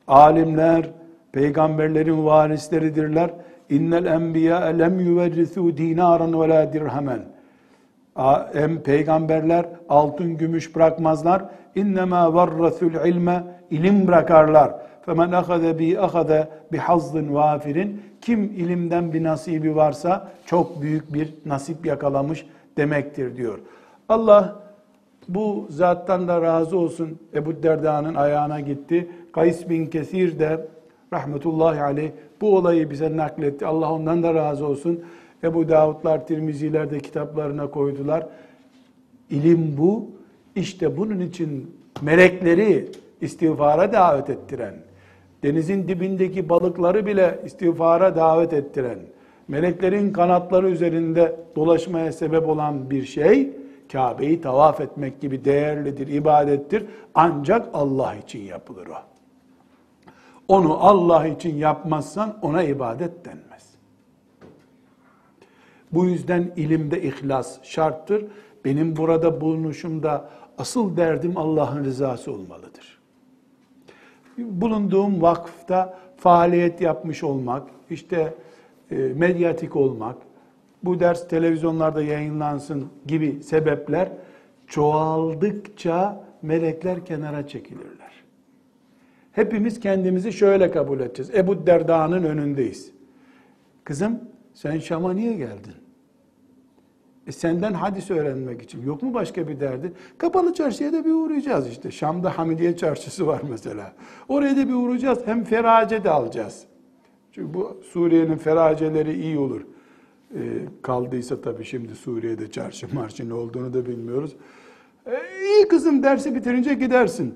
Alimler peygamberlerin varisleridirler. İnnel enbiya lem yuverrisu dinaran ve la dirhamen. Hem peygamberler altın gümüş bırakmazlar. İnnemâ varrasul ilme ilim bırakarlar. Ahade bi ahade bi hazzın vafirin. Kim ilimden bir nasibi varsa çok büyük bir nasip yakalamış demektir diyor. Allah bu zattan da razı olsun Ebu Derda'nın ayağına gitti. Kays bin Kesir de rahmetullahi aleyh bu olayı bize nakletti. Allah ondan da razı olsun. Ebu Davudlar, Tirmiziler de kitaplarına koydular. İlim bu. İşte bunun için melekleri istiğfara davet ettiren, denizin dibindeki balıkları bile istiğfara davet ettiren, meleklerin kanatları üzerinde dolaşmaya sebep olan bir şey, Kabe'yi tavaf etmek gibi değerlidir, ibadettir. Ancak Allah için yapılır o. Onu Allah için yapmazsan ona ibadet denmez. Bu yüzden ilimde ihlas şarttır. Benim burada bulunuşumda asıl derdim Allah'ın rızası olmalıdır. Bulunduğum vakıfta faaliyet yapmış olmak, işte e, medyatik olmak, bu ders televizyonlarda yayınlansın gibi sebepler çoğaldıkça melekler kenara çekilirler. Hepimiz kendimizi şöyle kabul edeceğiz. Ebu Derda'nın önündeyiz. Kızım sen Şam'a niye geldin? E senden hadis öğrenmek için. Yok mu başka bir derdi? Kapalı çarşıya da bir uğrayacağız işte. Şam'da Hamidiye çarşısı var mesela. Oraya da bir uğrayacağız. Hem ferace de alacağız. Çünkü bu Suriye'nin feraceleri iyi olur. E, kaldıysa tabii şimdi Suriye'de çarşı marşı ne olduğunu da bilmiyoruz. E, iyi kızım dersi bitirince gidersin.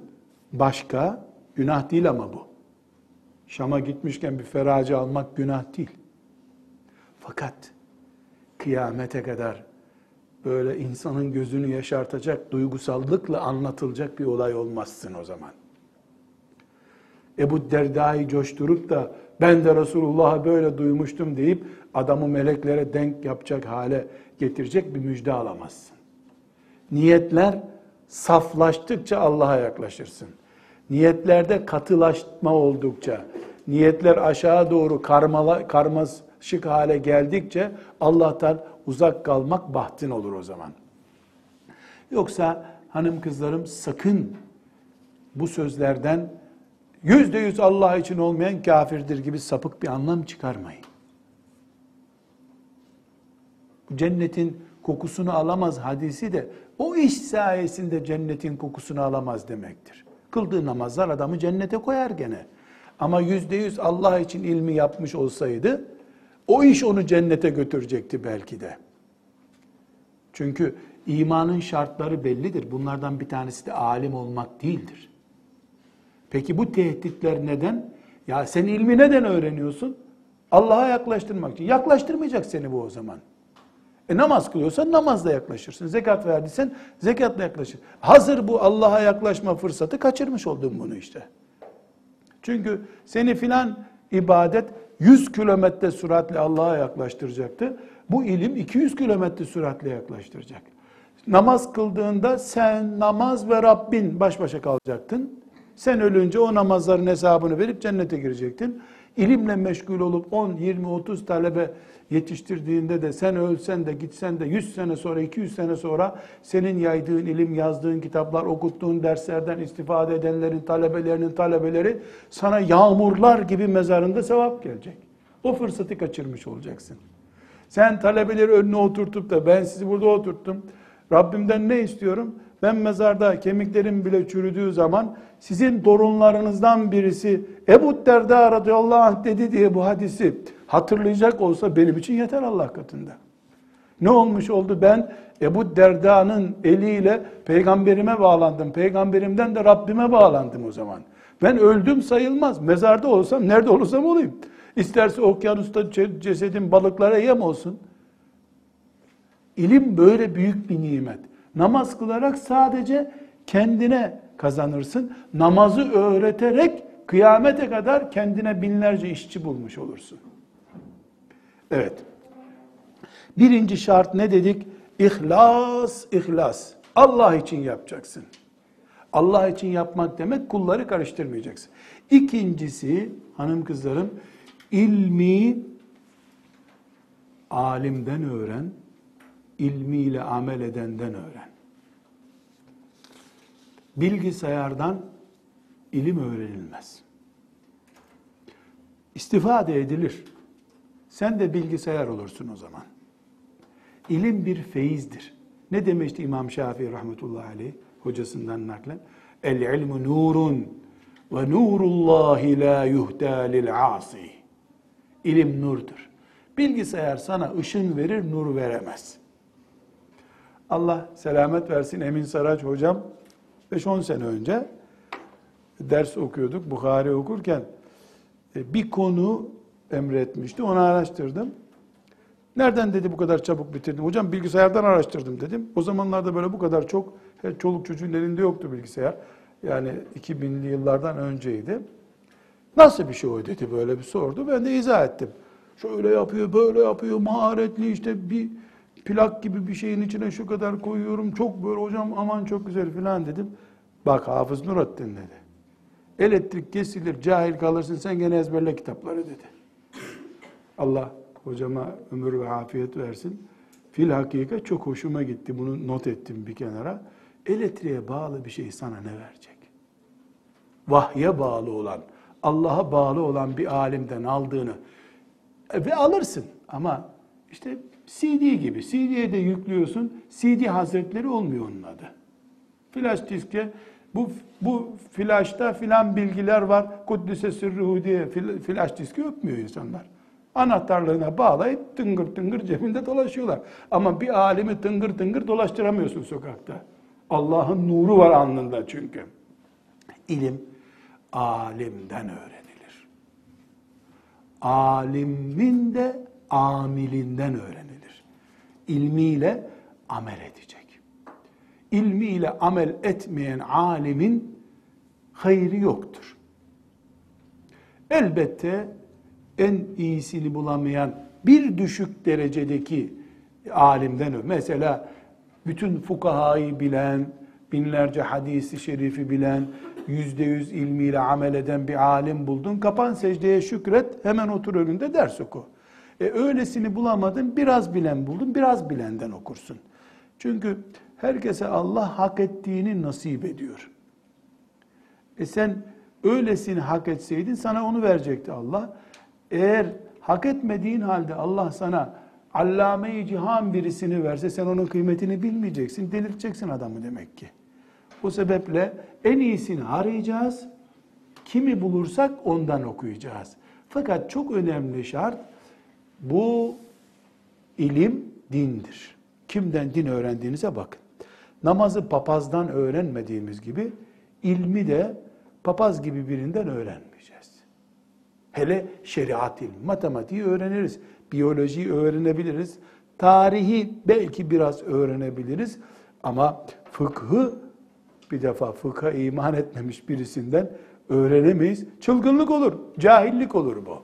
Başka günah değil ama bu. Şam'a gitmişken bir ferace almak günah değil. Fakat kıyamete kadar böyle insanın gözünü yaşartacak, duygusallıkla anlatılacak bir olay olmazsın o zaman. Ebu Derda'yı coşturup da ben de Resulullah'ı böyle duymuştum deyip adamı meleklere denk yapacak hale getirecek bir müjde alamazsın. Niyetler saflaştıkça Allah'a yaklaşırsın. Niyetlerde katılaşma oldukça, niyetler aşağı doğru karmala, karmaşık hale geldikçe Allah'tan uzak kalmak bahtın olur o zaman. Yoksa hanım kızlarım sakın bu sözlerden yüzde yüz Allah için olmayan kafirdir gibi sapık bir anlam çıkarmayın. Cennetin kokusunu alamaz hadisi de o iş sayesinde cennetin kokusunu alamaz demektir. Kıldığı namazlar adamı cennete koyar gene. Ama yüzde yüz Allah için ilmi yapmış olsaydı o iş onu cennete götürecekti belki de. Çünkü imanın şartları bellidir. Bunlardan bir tanesi de alim olmak değildir. Peki bu tehditler neden? Ya sen ilmi neden öğreniyorsun? Allah'a yaklaştırmak için. Yaklaştırmayacak seni bu o zaman. E namaz kılıyorsan namazla yaklaşırsın. Zekat verdiysen zekatla yaklaşır. Hazır bu Allah'a yaklaşma fırsatı kaçırmış oldun bunu işte. Çünkü seni filan ibadet 100 kilometre süratle Allah'a yaklaştıracaktı. Bu ilim 200 kilometre süratle yaklaştıracak. Namaz kıldığında sen namaz ve Rabbin baş başa kalacaktın. Sen ölünce o namazların hesabını verip cennete girecektin. İlimle meşgul olup 10, 20, 30 talebe yetiştirdiğinde de sen ölsen de gitsen de 100 sene sonra 200 sene sonra senin yaydığın ilim, yazdığın kitaplar, okuttuğun derslerden istifade edenlerin, talebelerinin talebeleri sana yağmurlar gibi mezarında sevap gelecek. O fırsatı kaçırmış olacaksın. Sen talebeleri önüne oturtup da ben sizi burada oturttum. Rabbimden ne istiyorum? Ben mezarda kemiklerim bile çürüdüğü zaman sizin torunlarınızdan birisi Ebu Derda radıyallahu anh dedi diye bu hadisi hatırlayacak olsa benim için yeter Allah katında. Ne olmuş oldu? Ben Ebu Derda'nın eliyle peygamberime bağlandım. Peygamberimden de Rabbime bağlandım o zaman. Ben öldüm sayılmaz. Mezarda olsam nerede olursam olayım. İsterse okyanusta cesedim balıklara yem olsun. İlim böyle büyük bir nimet. Namaz kılarak sadece kendine kazanırsın. Namazı öğreterek kıyamete kadar kendine binlerce işçi bulmuş olursun. Evet. Birinci şart ne dedik? İhlas, ihlas. Allah için yapacaksın. Allah için yapmak demek kulları karıştırmayacaksın. İkincisi hanım kızlarım ilmi alimden öğren, ilmiyle amel edenden öğren. Bilgisayardan ilim öğrenilmez. İstifade edilir. Sen de bilgisayar olursun o zaman. İlim bir feyizdir. Ne demişti İmam Şafii rahmetullahi aleyh hocasından naklen? El ilmu nurun ve nurullahi la yuhda lil asi. İlim nurdur. Bilgisayar sana ışın verir, nur veremez. Allah selamet versin Emin Saraç hocam 5-10 sene önce ders okuyorduk. Bukhari okurken e, bir konu emretmişti. Onu araştırdım. Nereden dedi bu kadar çabuk bitirdin? Hocam bilgisayardan araştırdım dedim. O zamanlarda böyle bu kadar çok çoluk çocuğun elinde yoktu bilgisayar. Yani 2000'li yıllardan önceydi. Nasıl bir şey o dedi böyle bir sordu. Ben de izah ettim. Şöyle yapıyor, böyle yapıyor, maharetli işte bir plak gibi bir şeyin içine şu kadar koyuyorum. Çok böyle hocam aman çok güzel filan dedim. Bak Hafız Nurattin dedi. Elektrik kesilir, cahil kalırsın sen gene ezberle kitapları dedi. Allah hocama ömür ve afiyet versin. Fil hakika çok hoşuma gitti. Bunu not ettim bir kenara. Elektriğe bağlı bir şey sana ne verecek? Vahye bağlı olan, Allah'a bağlı olan bir alimden aldığını e, ve alırsın. Ama işte CD gibi. CD'ye de yüklüyorsun. CD hazretleri olmuyor onun adı. Flash diske bu, bu flashta filan bilgiler var. Kuddüse sırruhu diye flash diski öpmüyor insanlar. Anahtarlığına bağlayıp tıngır tıngır cebinde dolaşıyorlar. Ama bir alimi tıngır tıngır dolaştıramıyorsun sokakta. Allah'ın nuru var alnında çünkü. İlim alimden öğrenilir. Alimin de amilinden öğrenilir. İlmiyle amel edecek. İlmiyle amel etmeyen alimin hayri yoktur. Elbette en iyisini bulamayan bir düşük derecedeki alimden mesela bütün fukahayı bilen, binlerce hadisi şerifi bilen, yüzde yüz ilmiyle amel eden bir alim buldun. Kapan secdeye şükret, hemen otur önünde ders oku. E öylesini bulamadın, biraz bilen buldun, biraz bilenden okursun. Çünkü herkese Allah hak ettiğini nasip ediyor. E sen öylesini hak etseydin sana onu verecekti Allah. Eğer hak etmediğin halde Allah sana allame-i cihan birisini verse sen onun kıymetini bilmeyeceksin, delirteceksin adamı demek ki. Bu sebeple en iyisini arayacağız. Kimi bulursak ondan okuyacağız. Fakat çok önemli şart bu ilim dindir. Kimden din öğrendiğinize bakın. Namazı papazdan öğrenmediğimiz gibi ilmi de papaz gibi birinden öğrenmeyeceğiz. Hele şeriat ilmi, matematiği öğreniriz, biyolojiyi öğrenebiliriz, tarihi belki biraz öğrenebiliriz ama fıkhı bir defa fıkha iman etmemiş birisinden öğrenemeyiz. Çılgınlık olur, cahillik olur bu.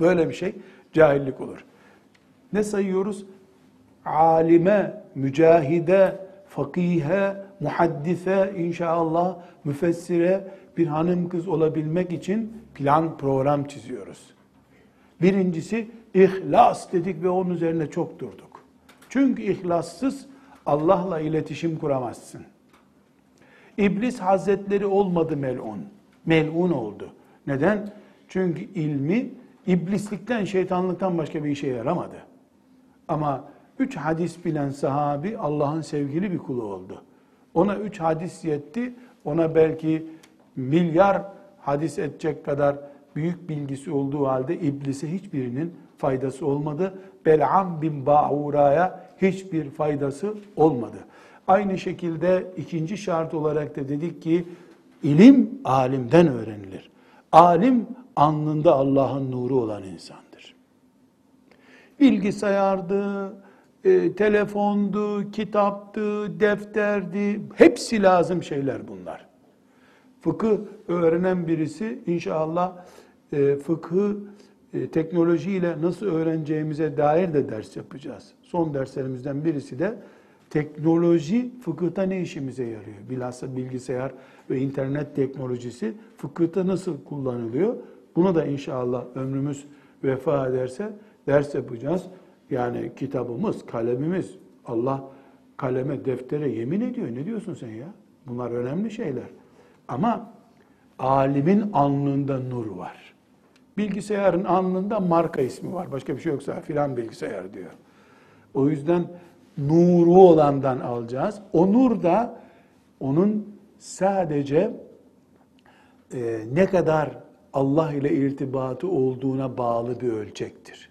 Böyle bir şey cahillik olur. Ne sayıyoruz? Alime, mücahide, fakihe, muhaddise, inşallah, müfessire, bir hanım kız olabilmek için plan program çiziyoruz. Birincisi ihlas dedik ve onun üzerine çok durduk. Çünkü ihlassız Allah'la iletişim kuramazsın. İblis hazretleri olmadı melun. Melun oldu. Neden? Çünkü ilmi iblislikten, şeytanlıktan başka bir işe yaramadı. Ama üç hadis bilen sahabi Allah'ın sevgili bir kulu oldu. Ona üç hadis yetti. Ona belki milyar hadis edecek kadar büyük bilgisi olduğu halde iblise hiçbirinin faydası olmadı. Bel'am bin Ba'ura'ya hiçbir faydası olmadı. Aynı şekilde ikinci şart olarak da dedik ki ilim alimden öğrenilir. Alim alnında Allah'ın nuru olan insandır. Bilgisayardı, e, telefondu, kitaptı, defterdi, hepsi lazım şeyler bunlar. Fıkıh öğrenen birisi inşallah e, fıkhı e, teknolojiyle nasıl öğreneceğimize dair de ders yapacağız. Son derslerimizden birisi de teknoloji fıkıhta ne işimize yarıyor? Bilhassa bilgisayar ve internet teknolojisi fıkıhta nasıl kullanılıyor? Buna da inşallah ömrümüz vefa ederse ders yapacağız. Yani kitabımız, kalemimiz, Allah kaleme, deftere yemin ediyor. Ne diyorsun sen ya? Bunlar önemli şeyler. Ama alimin alnında nur var. Bilgisayarın alnında marka ismi var. Başka bir şey yoksa filan bilgisayar diyor. O yüzden nuru olandan alacağız. O nur da onun sadece e, ne kadar Allah ile irtibatı olduğuna bağlı bir ölçektir.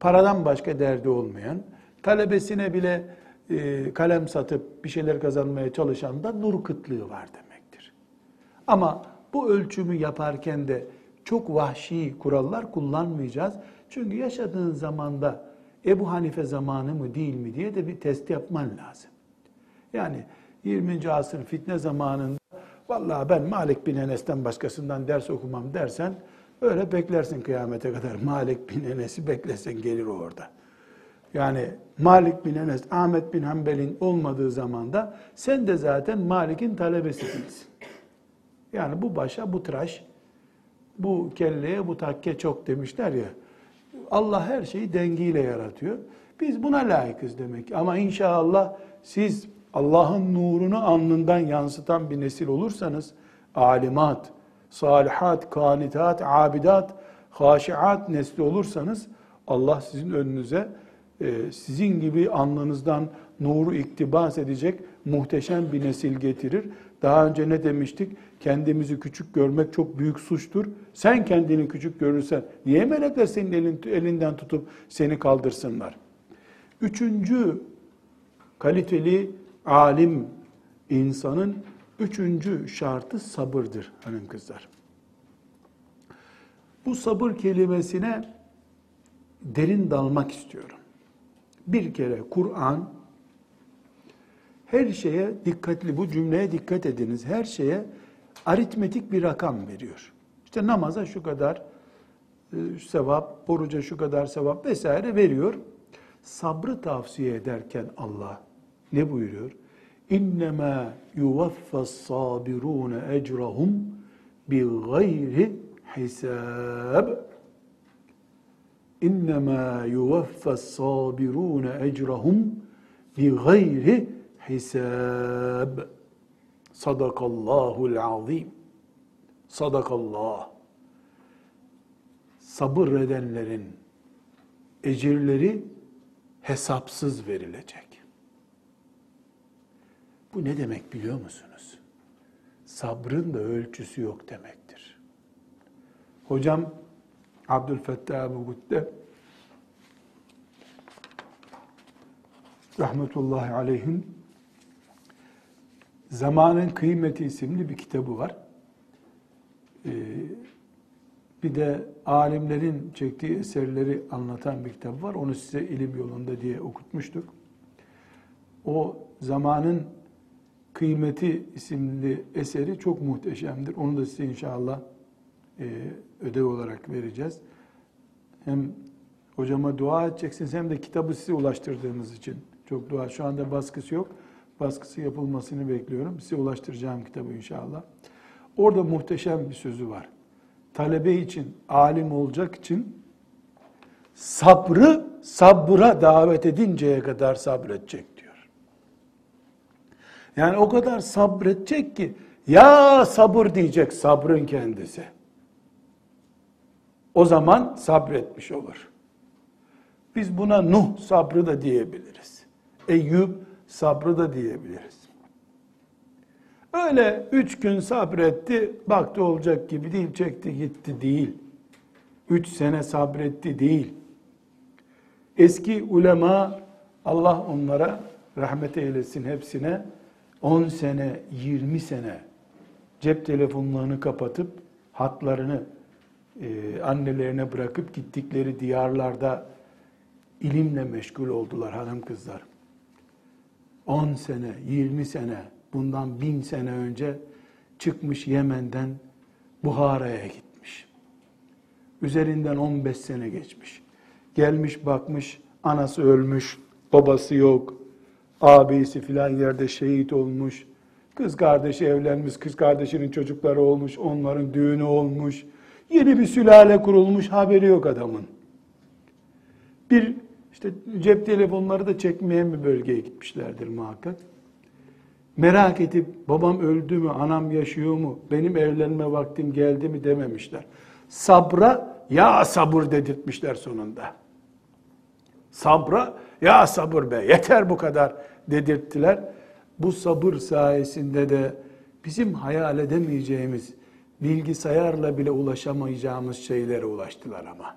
Paradan başka derdi olmayan, talebesine bile e, kalem satıp bir şeyler kazanmaya çalışan da nur kıtlığı var demektir. Ama bu ölçümü yaparken de çok vahşi kurallar kullanmayacağız. Çünkü yaşadığın zamanda Ebu Hanife zamanı mı değil mi diye de bir test yapman lazım. Yani 20. asır fitne zamanında vallahi ben Malik bin Enes'ten başkasından ders okumam dersen öyle beklersin kıyamete kadar. Malik bin Enes'i beklesen gelir orada. Yani Malik bin Enes, Ahmet bin Hanbel'in olmadığı zamanda sen de zaten Malik'in talebesi. Yani bu başa bu tıraş, bu kelleye bu takke çok demişler ya. Allah her şeyi dengiyle yaratıyor. Biz buna layıkız demek. Ama inşallah siz Allah'ın nurunu alnından yansıtan bir nesil olursanız alimat, salihat, kanitat, abidat, haşiat nesli olursanız Allah sizin önünüze e, sizin gibi alnınızdan nuru iktibas edecek muhteşem bir nesil getirir. Daha önce ne demiştik? Kendimizi küçük görmek çok büyük suçtur. Sen kendini küçük görürsen niye melekler senin elin, elinden tutup seni kaldırsınlar? Üçüncü kaliteli alim insanın üçüncü şartı sabırdır hanım kızlar. Bu sabır kelimesine derin dalmak istiyorum. Bir kere Kur'an her şeye dikkatli, bu cümleye dikkat ediniz. Her şeye aritmetik bir rakam veriyor. İşte namaza şu kadar e, sevap, oruca şu kadar sevap vesaire veriyor. Sabrı tavsiye ederken Allah ne buyuruyor? İnnemâ yuvaffas sabirûne ecrahum bi gayri hisab. İnnemâ yuvaffas sabirûne ecrahum bi gayri hisab. Sadakallahul azim. Sadakallah. Sabır edenlerin ecirleri hesapsız verilecek. Bu ne demek biliyor musunuz? Sabrın da ölçüsü yok demektir. Hocam Abdülfettah Ebu Gütte rahmetullahi aleyhin Zamanın Kıymeti isimli bir kitabı var. Ee, bir de alimlerin çektiği eserleri anlatan bir kitap var. Onu size ilim yolunda diye okutmuştuk. O zamanın Kıymeti isimli eseri çok muhteşemdir. Onu da size inşallah e, ödev olarak vereceğiz. Hem hocama dua edeceksiniz hem de kitabı size ulaştırdığınız için çok dua. Şu anda baskısı yok. Baskısı yapılmasını bekliyorum. Size ulaştıracağım kitabı inşallah. Orada muhteşem bir sözü var. Talebe için, alim olacak için sabrı sabıra davet edinceye kadar sabredecek. Yani o kadar sabredecek ki ya sabır diyecek sabrın kendisi. O zaman sabretmiş olur. Biz buna Nuh sabrı da diyebiliriz. Eyüp sabrı da diyebiliriz. Öyle üç gün sabretti, baktı olacak gibi değil, çekti gitti değil. Üç sene sabretti değil. Eski ulema, Allah onlara rahmet eylesin hepsine, 10 sene, 20 sene cep telefonlarını kapatıp hatlarını e, annelerine bırakıp gittikleri diyarlarda ilimle meşgul oldular hanım kızlar. 10 sene, 20 sene, bundan bin sene önce çıkmış Yemen'den Buhara'ya gitmiş. Üzerinden 15 sene geçmiş. Gelmiş bakmış, anası ölmüş, babası yok, abisi filan yerde şehit olmuş, kız kardeşi evlenmiş, kız kardeşinin çocukları olmuş, onların düğünü olmuş, yeni bir sülale kurulmuş, haberi yok adamın. Bir işte cep telefonları da çekmeyen bir bölgeye gitmişlerdir muhakkak. Merak edip babam öldü mü, anam yaşıyor mu, benim evlenme vaktim geldi mi dememişler. Sabra ya sabır dedirtmişler sonunda. Sabra ya sabır be yeter bu kadar dedirttiler. Bu sabır sayesinde de bizim hayal edemeyeceğimiz, bilgisayarla bile ulaşamayacağımız şeylere ulaştılar ama.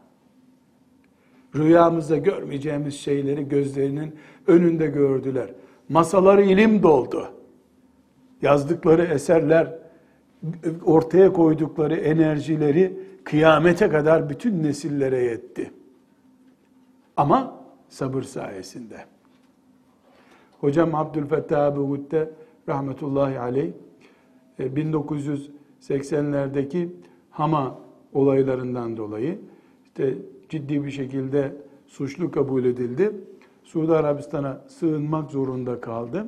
Rüyamızda görmeyeceğimiz şeyleri gözlerinin önünde gördüler. Masaları ilim doldu. Yazdıkları eserler, ortaya koydukları enerjileri kıyamete kadar bütün nesillere yetti. Ama sabır sayesinde. Hocam Abdülfettah abi Gutte rahmetullahi aleyh 1980'lerdeki e, Hama olaylarından dolayı işte ciddi bir şekilde suçlu kabul edildi. Suudi Arabistan'a sığınmak zorunda kaldı.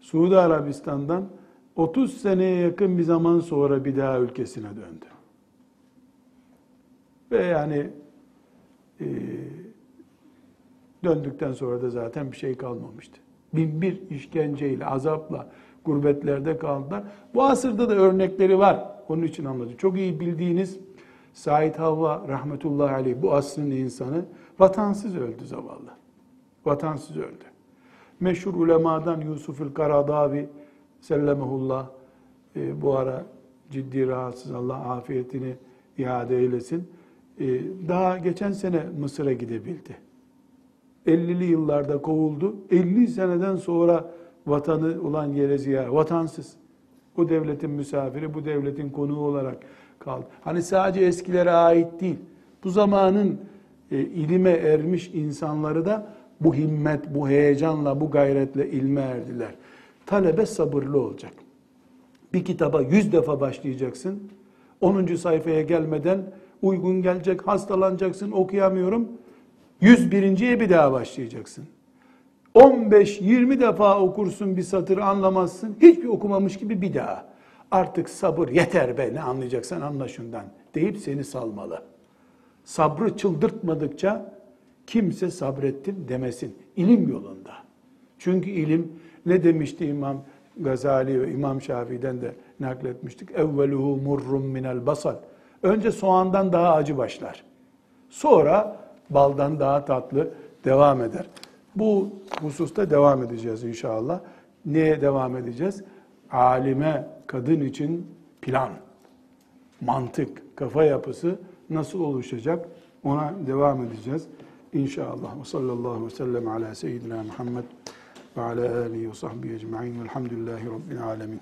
Suudi Arabistan'dan 30 seneye yakın bir zaman sonra bir daha ülkesine döndü. Ve yani e, döndükten sonra da zaten bir şey kalmamıştı. Bin bir işkenceyle, azapla, gurbetlerde kaldılar. Bu asırda da örnekleri var. Onun için anladım. Çok iyi bildiğiniz Said Havva rahmetullahi aleyh bu asrın insanı vatansız öldü zavallı. Vatansız öldü. Meşhur ulemadan Yusuf'ül Karadavi sellemehullah e, bu ara ciddi rahatsız Allah afiyetini iade eylesin. E, daha geçen sene Mısır'a gidebildi. 50'li yıllarda kovuldu. 50 seneden sonra vatanı olan yere ziyaret, vatansız. Bu devletin misafiri, bu devletin konuğu olarak kaldı. Hani sadece eskilere ait değil. Bu zamanın e, ilime ermiş insanları da bu himmet, bu heyecanla, bu gayretle ilme erdiler. Talebe sabırlı olacak. Bir kitaba yüz defa başlayacaksın. 10. sayfaya gelmeden uygun gelecek, hastalanacaksın, okuyamıyorum. 101.ye bir daha başlayacaksın. 15-20 defa okursun bir satır anlamazsın. Hiçbir okumamış gibi bir daha. Artık sabır yeter be ne anlayacaksan anla şundan deyip seni salmalı. Sabrı çıldırtmadıkça kimse sabrettim demesin. İlim yolunda. Çünkü ilim ne demişti İmam Gazali ve İmam Şafii'den de nakletmiştik. Evveluhu murrum minel basal. Önce soğandan daha acı başlar. Sonra baldan daha tatlı devam eder. Bu hususta devam edeceğiz inşallah. Neye devam edeceğiz? Alime, kadın için plan, mantık, kafa yapısı nasıl oluşacak? Ona devam edeceğiz. İnşallah. Ve sallallahu aleyhi ve sellem ala seyyidina Muhammed ve ala alihi ve sahbihi ecma'in velhamdülillahi rabbil alemin.